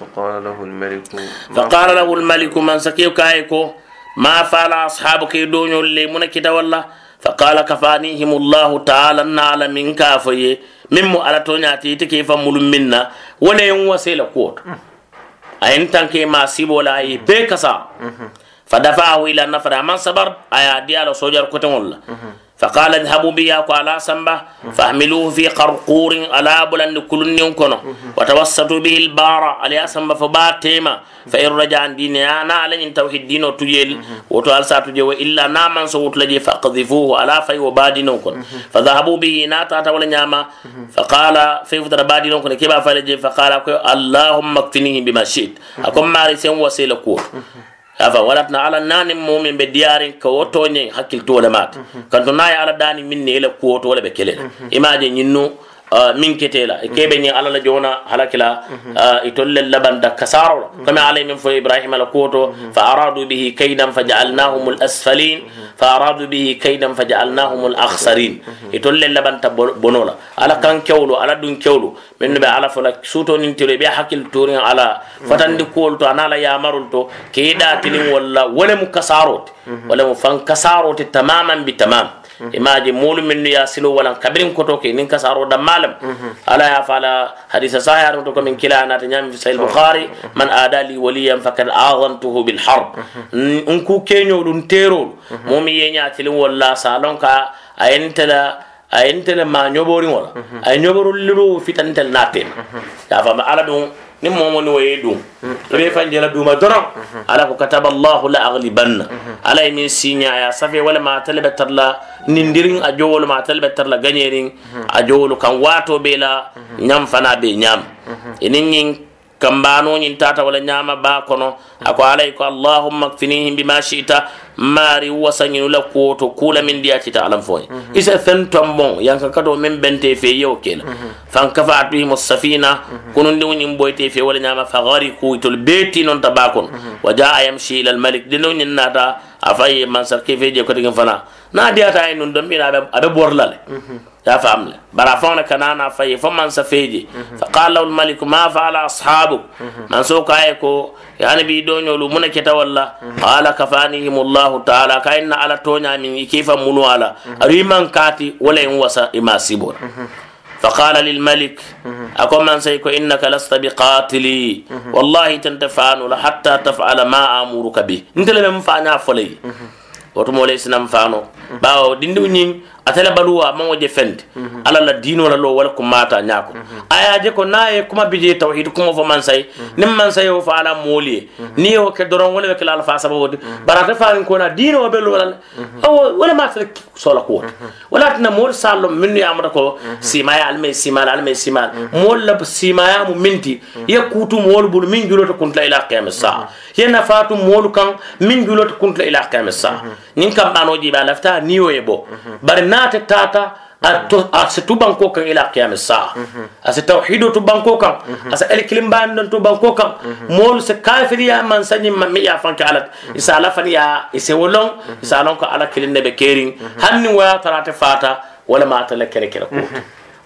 فقال له الملك فقال له الملك من سكيو كايكو؟ ما فعل أصحابك يدون اللي من كده والله؟ فقال كفانيهم الله تعالى نعلم من كافي ممو على تونياتي تكيف مول منا ولا يوم وسيلة قوت أين تنكي ما سيبو لا يبكسا فدفعه إلى النفر. من صبر أيا ديالو سوجر كتن الله فقال اذهبوا بي على سنبه فاحملوه في قرقور على بلند كل كنو وتوسطوا به البار على سنبه فباتيما فإن رجع دين أنا على إن توحيد دينه تجيل وتوال ساتجي وإلا نامن صوت لجي فقذفوه على في وبادينو كن فذهبوا به ناتا تولى نعمة فقال في فترة بادينو كن كيف فلجي فقال اللهم اكفنيه بما شئت. أكون مارسين وسيلة كور. Afa walatna ala nani mumin be diyarin ka woto nye hakil to le mat kan to nay ala dani min ne le ko to le be kele imaje nyinnu min ketela e kebe ni ala la jona halakila itolle labanda kasaro kama alay min fo ibrahim ala koto fa aradu bihi kaydan faj'alnahum al asfalin fa aradu bihi kaydan faj'alnahum al akhsarin itolle labanta bonola ala kan kewlu ala dun kewlu min be ala fola suto nin tele be hakil turin ala fatandi kol to anala yamarul to keda tilin walla wala mu kasarot wala mu fan kasarot tamaman bi tamam imaji mulu minnu ya silo wala kabirin koto ke nin kasaro da malam ala ya fala hadisa sahih to ko min kila na tanyam fi sahih bukhari man adali waliyan fakad aghantuhu bil harb un ku kenyo dun tero mumi yenya tilin walla salon ka ayentala ayentala ma nyobori wala ay nyoboro liru fitantel natem ya fa ala dun ni momo ni waye dum be fanjela duma doron ala ko kataba allah la aghlibanna ala min sinya ya safe wala ma talaba tarla nindirin a jowol ma talaba tarla ganyerin a jowol kan wato be la nyam fana be nyam inin kambano ñin tata wala ñama ba kono ako alay ko allahumma kfinihim bima shita mari wasañinu la kuwoto kula min diyatita alam foye isa fen tombon yanka kado min bente fe yew kela fan kafatuhim safina kunundi ñin boyte fe wala ñama fa gariku itol beti non ta ba kono wa jaa yamshi ila almalik dino ñin nata afaye man sarke fe je ko digin fana na diyata ay nun dom ina abe borlale يا فهمنا برافونا كنانا في فمن سفيجي فقال له الملك ما فعل أصحابك؟ من سوك أيكو؟ يعني بيدون يولو من كتا والله قال كفانيهم الله تعالى. كأن على تونيا من كيف منو على. ريمان كاتي ولا ينوسى إما سيبون. فقال للملك أكون من سيكو إنك لست بقاتلي. والله تنتفعن حتى تفعل ما أمرك به. إنت لم ينفعنا فلي. wotumo le sinam fano mhm. bawo dindiw ñing atela baluwa maŋo je fendi mhm. ala la diino la lo wala mhm. ko mata ñaako aya je ko na ye kuma bije tawhid kuma fo mansay ni mansayi o fa ala mooli ni yo ke doron wala ke la fa sababo de barata fa ko na diino be wala. O wala ma tele sola ko wala moolu mol sallo minnu ya amata ko simaya alme simal alme simal mol la simaya mu minti. Ye kutu moolu bulu min julo to kuntla ila qiyamis sa ye nafatu moolu kan min julo to kuntla ila qiyamis sa nin kam bano jiba lafta ni o yebo bari nate tata ase tubanko kan ila qiyam saa ase tawhido tubanko kan ase el kilimban don tubanko kan mol se kafiri ya man sanyi mi ya fanka ala isa ala fan ya ise wolon isa lon ko ala kilin be kerin hanni wa tarate fata wala ma ta la kere kere ko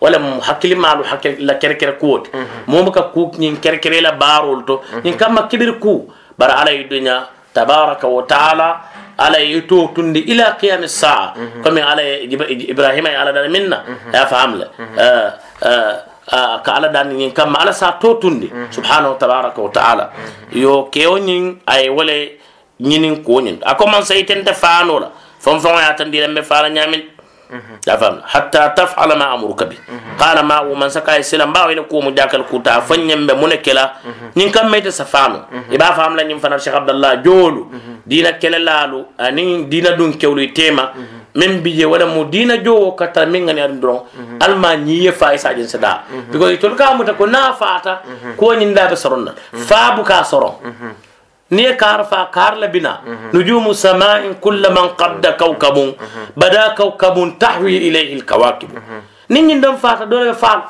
wala hakili malu hakili la kere kere ko mo ka ku nyin kere kere la barol to nyin kam kibir ku bara ala yudunya تبارك وتعالى على يتو تند إلى قيام الساعة. كما على إبراهيم على دار منا افهم له. آه، آه، آه، كعلى دان ين كم على ساعة تو تند سبحانه تبارك وتعالى. يو كيونين أي ولي نينين كونين أكو من سايتن تفانولا فم فم ياتن دي لم فالا نيامين fara nyamin يفهم حتى تفعل ما أمرك به قال ما ومن سكا يسلم باو إلى كوم جاكل كوتا فنيم بمنكلا نين كم ميت سفانو يبا فهم لا نين فنر شيخ عبد الله جولو دينا كلا لالو أني دينا دون كيولو تيما من بيجي ولا مو دينا جو كتا من غني أندرون ألما نية فايس أجن سدا because itol ka muta ko na fata ko nyin da be soronna fa bu ka soron ني كارفا كارلا بنا نجوم سماء كل من قد كوكب بدا كوكب تحوي إليه الكواكب نين دم فاتا دولة فال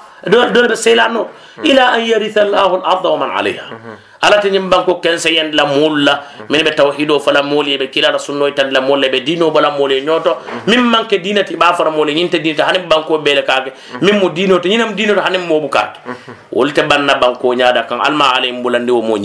seylano ila an yaritha llahu l arda wa man alayha ala te ñim banko kense yen la moolu la min ɓe tawhido fala moolu ɓe kilala sunnoy tan la moolu ɓe dino bala moolu e ñooto min manque dinati ɓa fara moolu ñinte dinata hanim banko ɓeele kake min mo dinoto ñinam dinoto hanim moɓu kake wolte banna banko ñaada kan alma alay mbulandi wo mo